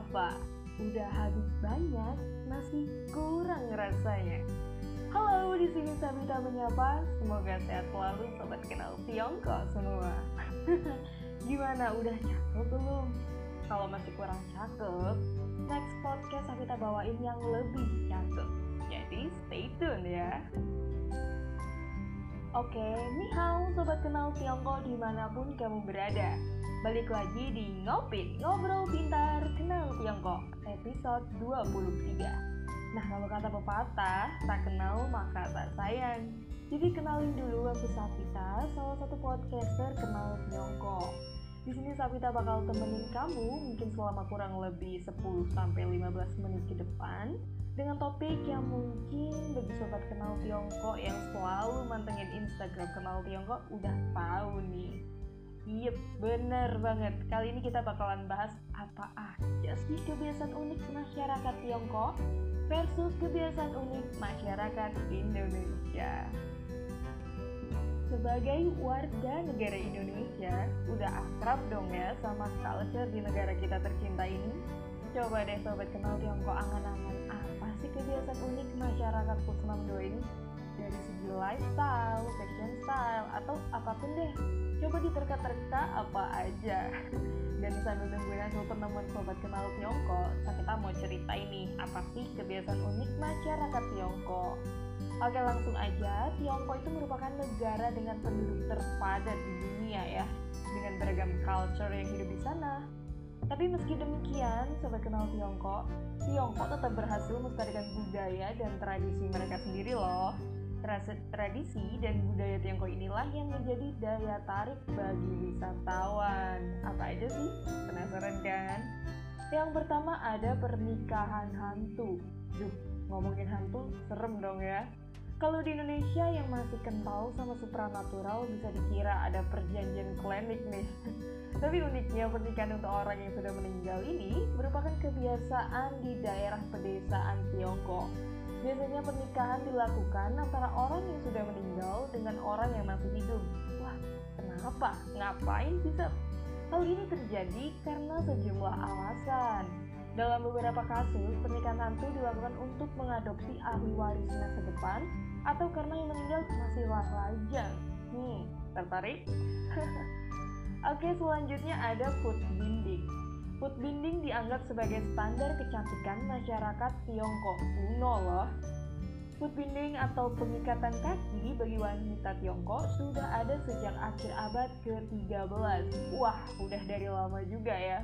Kenapa? Udah habis banyak, masih kurang rasanya. Halo, di sini Sabita menyapa. Semoga sehat selalu sobat kenal Tiongkok semua. Gimana, udah cakep belum? Kalau masih kurang cakep, next podcast Sabita bawain yang lebih cakep. Jadi stay tune ya. Oke, ni hao sobat kenal Tiongkok di mana pun kamu berada. Balik lagi di Ngopin, Ngobrol Pintar Kenal Tiongkok, episode 23. Nah, kalau kata pepatah, tak kenal maka tak sayang. Jadi kenalin dulu aku Sapita, salah satu podcaster kenal Tiongkok. Di sini Sapita bakal temenin kamu mungkin selama kurang lebih 10 sampai 15 menit ke depan dengan topik yang mungkin bagi sobat kenal Tiongkok yang selalu mantengin Instagram kenal Tiongkok udah tahu nih. Yep, bener banget. Kali ini kita bakalan bahas apa aja sih kebiasaan unik masyarakat Tiongkok versus kebiasaan unik masyarakat Indonesia. Sebagai warga negara Indonesia, udah akrab dong ya sama culture di negara kita tercinta ini. Coba deh sobat kenal Tiongkok angan-angan apa sih kebiasaan unik masyarakat Kusnam ini? Dari segi lifestyle, fashion style, atau apa pun deh. Coba diterka-terka apa aja. Dan sambil nungguin hasil penemuan sobat kenal Tiongkok kita mau cerita ini apa sih kebiasaan unik masyarakat Tiongkok? Oke langsung aja, Tiongkok itu merupakan negara dengan penduduk terpadat di dunia ya Dengan beragam culture yang hidup di sana. Tapi meski demikian, sobat kenal Tiongkok Tiongkok tetap berhasil melestarikan budaya dan tradisi mereka sendiri loh tradisi dan budaya Tiongkok inilah yang menjadi daya tarik bagi wisatawan. Apa aja sih? Penasaran kan? Yang pertama ada pernikahan hantu. Duh, ngomongin hantu serem dong ya. Kalau di Indonesia yang masih kental sama supranatural bisa dikira ada perjanjian klinik nih. Tapi uniknya pernikahan untuk orang yang sudah meninggal ini merupakan kebiasaan di daerah pedesaan Tiongkok Biasanya pernikahan dilakukan antara orang yang sudah meninggal dengan orang yang masih hidup. Wah, kenapa? Ngapain bisa? Hal ini terjadi karena sejumlah alasan. Dalam beberapa kasus, pernikahan hantu dilakukan untuk mengadopsi ahli waris masa depan atau karena yang meninggal masihlah lajang. Hmm, tertarik? Oke, selanjutnya ada food binding. Food binding dianggap sebagai standar kecantikan masyarakat Tiongkok kuno loh. Food binding atau pengikatan kaki bagi wanita Tiongkok sudah ada sejak akhir abad ke-13. Wah, udah dari lama juga ya.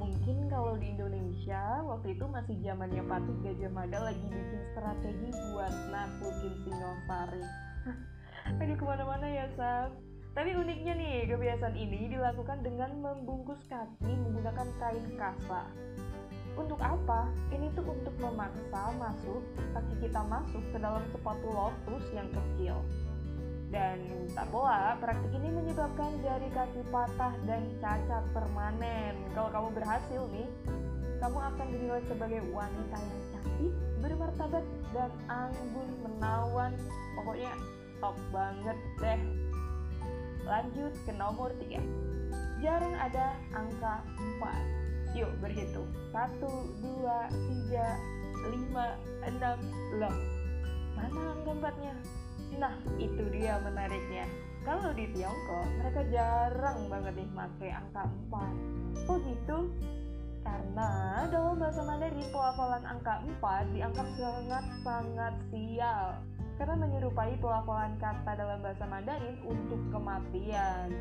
Mungkin kalau di Indonesia waktu itu masih zamannya Patut Gajah Mada lagi bikin strategi buat naklukin Singosari. Aduh ke mana-mana ya Sam. Tapi uniknya nih, kebiasaan ini dilakukan dengan membungkus kaki menggunakan kain kasa. Untuk apa? Ini tuh untuk memaksa masuk kaki kita masuk ke dalam sepatu lotus yang kecil. Dan tak pula, praktik ini menyebabkan jari kaki patah dan cacat permanen. Kalau kamu berhasil nih, kamu akan dinilai sebagai wanita yang cantik, bermartabat, dan anggun menawan. Pokoknya top banget deh. Lanjut ke nomor 3. Jarang ada angka 4. Yuk berhitung. 1, 2, 3, 5, 6, loh. Mana angka 4-nya? Nah, itu dia menariknya. Kalau di Tiongkok, mereka jarang banget nih pakai angka 4. Kok gitu? Karena dalam bahasa Mandarin pelafalan angka 4 dianggap sangat-sangat sial karena menyerupai pelafalan kata dalam bahasa Mandarin untuk kematian.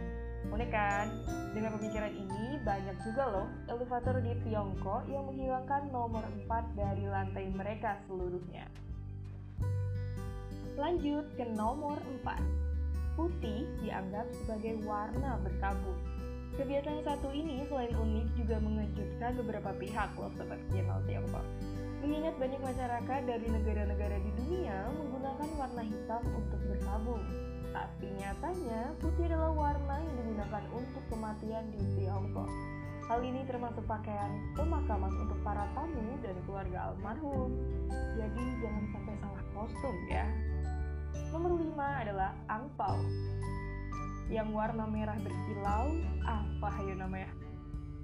Unik kan? Dengan pemikiran ini, banyak juga loh elevator di Tiongkok yang menghilangkan nomor 4 dari lantai mereka seluruhnya. Lanjut ke nomor 4. Putih dianggap sebagai warna berkabut. Kebiasaan satu ini selain unik juga mengejutkan beberapa pihak loh sobat channel Tiongkok. Mengingat banyak masyarakat dari negara-negara di dunia menggunakan warna hitam untuk berkabung. Tapi nyatanya, putih adalah warna yang digunakan untuk kematian di Tiongkok. Hal ini termasuk pakaian pemakaman untuk para tamu dan keluarga almarhum. Jadi jangan sampai salah kostum ya. Nomor 5 adalah angpau. Yang warna merah berkilau, apa ya namanya?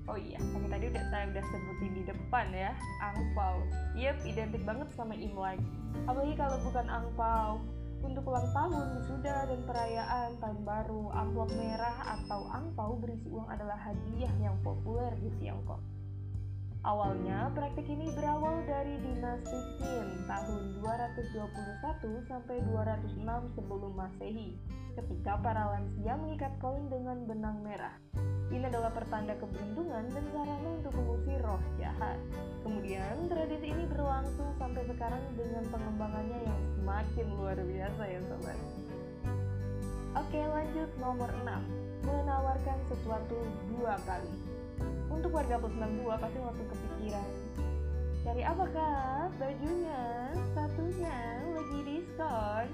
Oh iya, kami tadi udah saya udah sebutin di depan ya, angpau. Yep, identik banget sama Imlek. Apalagi kalau bukan angpau. Untuk ulang tahun, wisuda, dan perayaan tahun baru, amplop merah atau angpau berisi uang adalah hadiah yang populer di Tiongkok. Awalnya, praktik ini berawal dari dinasti Qin tahun 221 sampai 206 sebelum Masehi, ketika para lansia mengikat koin dengan benang merah. Ini adalah pertanda keberuntungan dan sarana untuk mengusir roh jahat. Kemudian, tradisi ini berlangsung sampai sekarang dengan pengembangannya yang semakin luar biasa ya sobat. Oke, lanjut nomor 6. Menawarkan sesuatu dua kali. Untuk warga plus 62 pasti langsung kepikiran. Cari apa kak? Bajunya, satunya lagi diskon.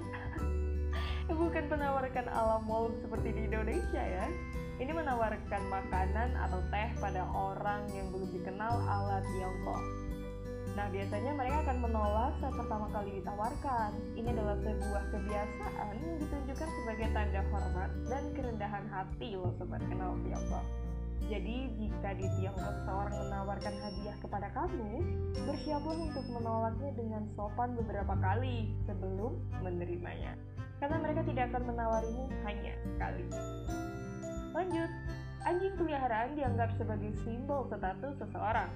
Bukan menawarkan ala mall seperti di Indonesia ya. Ini menawarkan makanan atau teh pada orang yang belum dikenal ala Tiongkok. Nah, biasanya mereka akan menolak saat pertama kali ditawarkan. Ini adalah sebuah kebiasaan yang ditunjukkan sebagai tanda hormat dan kerendahan hati loh sobat kenal Tiongkok. Jadi, jika di Tiongkok seorang menawarkan hadiah kepada kamu, bersiaplah untuk menolaknya dengan sopan beberapa kali sebelum menerimanya. Karena mereka tidak akan menawarimu hanya sekali. Lanjut, anjing peliharaan dianggap sebagai simbol status seseorang.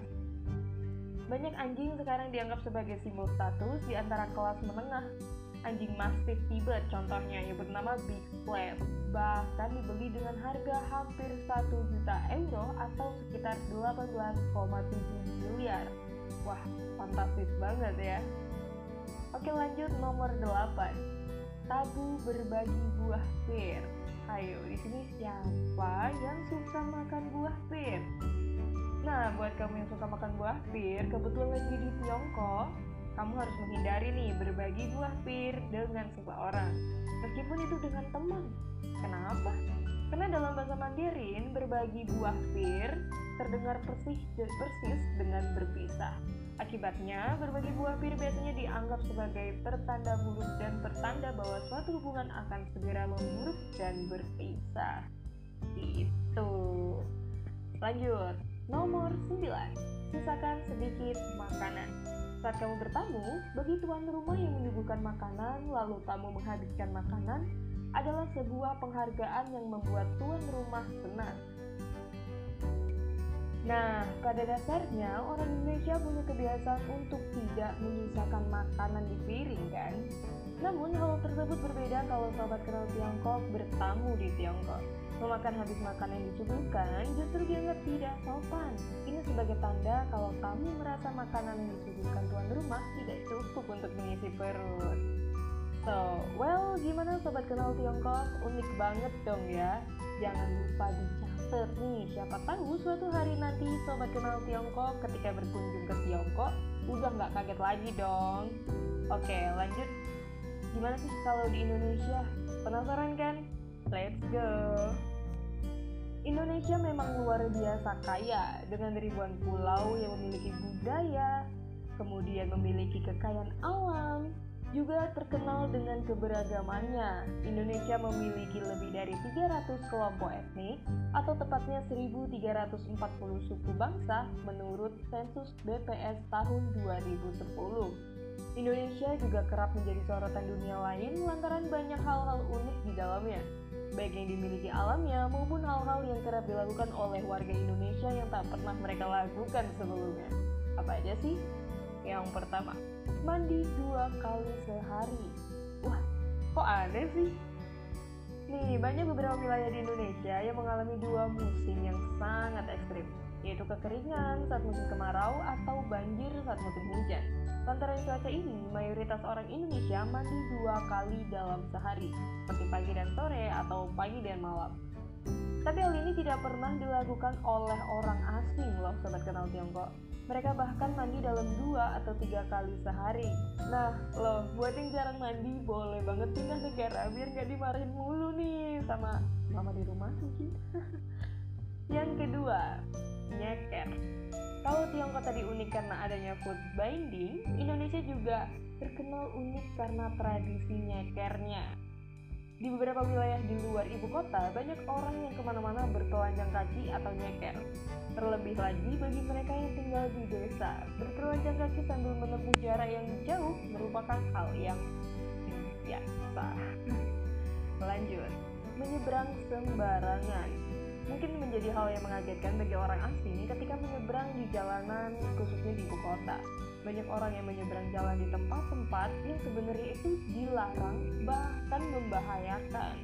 Banyak anjing sekarang dianggap sebagai simbol status di antara kelas menengah Anjing Mastiff Tibet contohnya yang bernama Big Flat bahkan dibeli dengan harga hampir 1 juta euro atau sekitar 18,7 miliar. Wah, fantastis banget ya. Oke lanjut nomor 8. Tabu berbagi buah pir. Ayo, di sini siapa yang suka makan buah pir? Nah, buat kamu yang suka makan buah pir, kebetulan lagi di Tiongkok, kamu harus menghindari nih berbagi buah pir dengan seseorang, meskipun itu dengan teman. Kenapa? Karena dalam bahasa Mandarin, berbagi buah pir terdengar persis, persis dengan berpisah. Akibatnya, berbagi buah pir biasanya dianggap sebagai pertanda buruk dan pertanda bahwa suatu hubungan akan segera memburuk dan berpisah. Itu. Lanjut, nomor 9. Sisakan sedikit makanan. Saat kamu bertamu, bagi tuan rumah yang menyuguhkan makanan, lalu tamu menghabiskan makanan, adalah sebuah penghargaan yang membuat tuan rumah senang. Nah, pada dasarnya orang Indonesia punya kebiasaan untuk tidak menyisakan makanan di piring kan? Namun hal tersebut berbeda kalau sobat kenal Tiongkok bertamu di Tiongkok. Memakan habis makanan yang disuguhkan justru dianggap tidak sopan. Ini sebagai tanda kalau kamu merasa makanan yang disuguhkan tuan rumah tidak cukup untuk mengisi perut. So, well, gimana sobat kenal Tiongkok? Unik banget dong ya. Jangan lupa dicatat nih, siapa tahu suatu hari nanti sobat kenal Tiongkok ketika berkunjung ke Tiongkok udah nggak kaget lagi dong. Oke, lanjut. Gimana sih kalau di Indonesia? Penasaran kan? Let's go! Indonesia memang luar biasa kaya dengan ribuan pulau yang memiliki budaya, kemudian memiliki kekayaan alam, juga terkenal dengan keberagamannya. Indonesia memiliki lebih dari 300 kelompok etnik atau tepatnya 1340 suku bangsa menurut sensus BPS tahun 2010. Indonesia juga kerap menjadi sorotan dunia lain lantaran banyak hal-hal unik di dalamnya baik yang dimiliki alamnya maupun hal-hal yang kerap dilakukan oleh warga Indonesia yang tak pernah mereka lakukan sebelumnya. Apa aja sih? Yang pertama, mandi dua kali sehari. Wah, kok aneh sih? Nih, banyak beberapa wilayah di Indonesia yang mengalami dua musim yang sangat ekstrim, yaitu kekeringan saat musim kemarau atau banjir saat musim hujan. Lantaran cuaca ini, mayoritas orang Indonesia mandi dua kali dalam sehari, seperti pagi dan sore atau pagi dan malam. Tapi hal ini tidak pernah dilakukan oleh orang asing loh sobat kenal Tiongkok. Mereka bahkan mandi dalam dua atau tiga kali sehari. Nah, loh, buat yang jarang mandi boleh banget pindah negara biar nggak dimarahin mulu nih sama mama di rumah mungkin. yang kedua, nyeker. Kalau Tiongkok tadi unik karena adanya food binding, Indonesia juga terkenal unik karena tradisi nyekernya. Di beberapa wilayah di luar ibu kota, banyak orang yang ke mana-mana bertelanjang kaki atau nyeker. Terlebih lagi bagi mereka yang tinggal di desa, bertelanjang kaki sambil menempuh jarak yang jauh merupakan hal yang biasa. Lanjut, menyeberang sembarangan. Mungkin menjadi hal yang mengagetkan bagi orang asing ketika menyeberang di jalanan, khususnya di ibu kota. Banyak orang yang menyeberang jalan di tempat-tempat yang sebenarnya itu dilarang, bahkan membahayakan.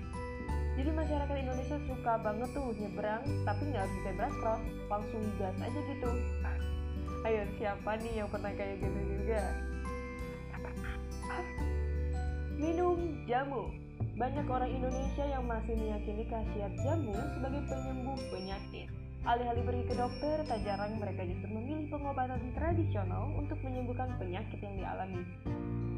Jadi masyarakat Indonesia suka banget tuh nyeberang, tapi nggak harus zebra cross, langsung gas aja gitu. Ayo siapa nih yang pernah kayak gitu juga? Minum jamu. Banyak orang Indonesia yang masih meyakini khasiat jamu sebagai penyembuh penyakit. Alih-alih pergi ke dokter, tak jarang mereka justru memilih pengobatan tradisional untuk menyembuhkan penyakit yang dialami.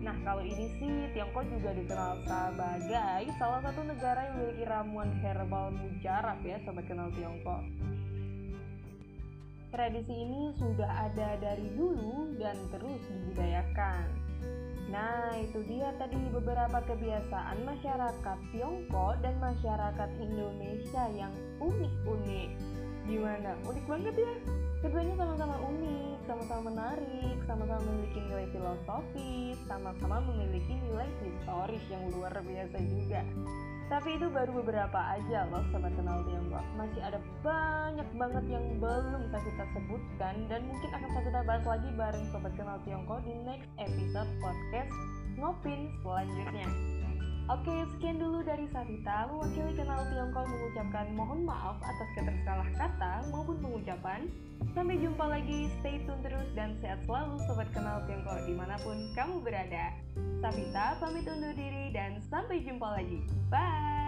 Nah, kalau ini sih Tiongkok juga dikenal sebagai salah satu negara yang memiliki ramuan herbal mujarab ya, sobat kenal Tiongkok. Tradisi ini sudah ada dari dulu dan terus dibudayakan. Nah, itu dia tadi beberapa kebiasaan masyarakat Tiongkok dan masyarakat Indonesia yang unik-unik. Gimana? Unik banget ya? Keduanya sama-sama unik, sama-sama menarik, sama-sama memiliki nilai filosofis, sama-sama memiliki nilai historis yang luar biasa juga. Tapi itu baru beberapa aja loh sobat kenal Tiongkok. Masih ada banyak banget yang belum kita sebutkan dan mungkin akan kita bahas lagi bareng sobat kenal Tiongkok di next episode podcast Ngopin selanjutnya. Oke, sekian dulu dari Savita, mewakili kenal Tiongkok mengucapkan mohon maaf atas ketersalah kata maupun pengucapan. Sampai jumpa lagi, stay tune terus dan sehat selalu Sobat Kenal Tiongkok di mana pun kamu berada. Savita pamit undur diri dan sampai jumpa lagi. Bye!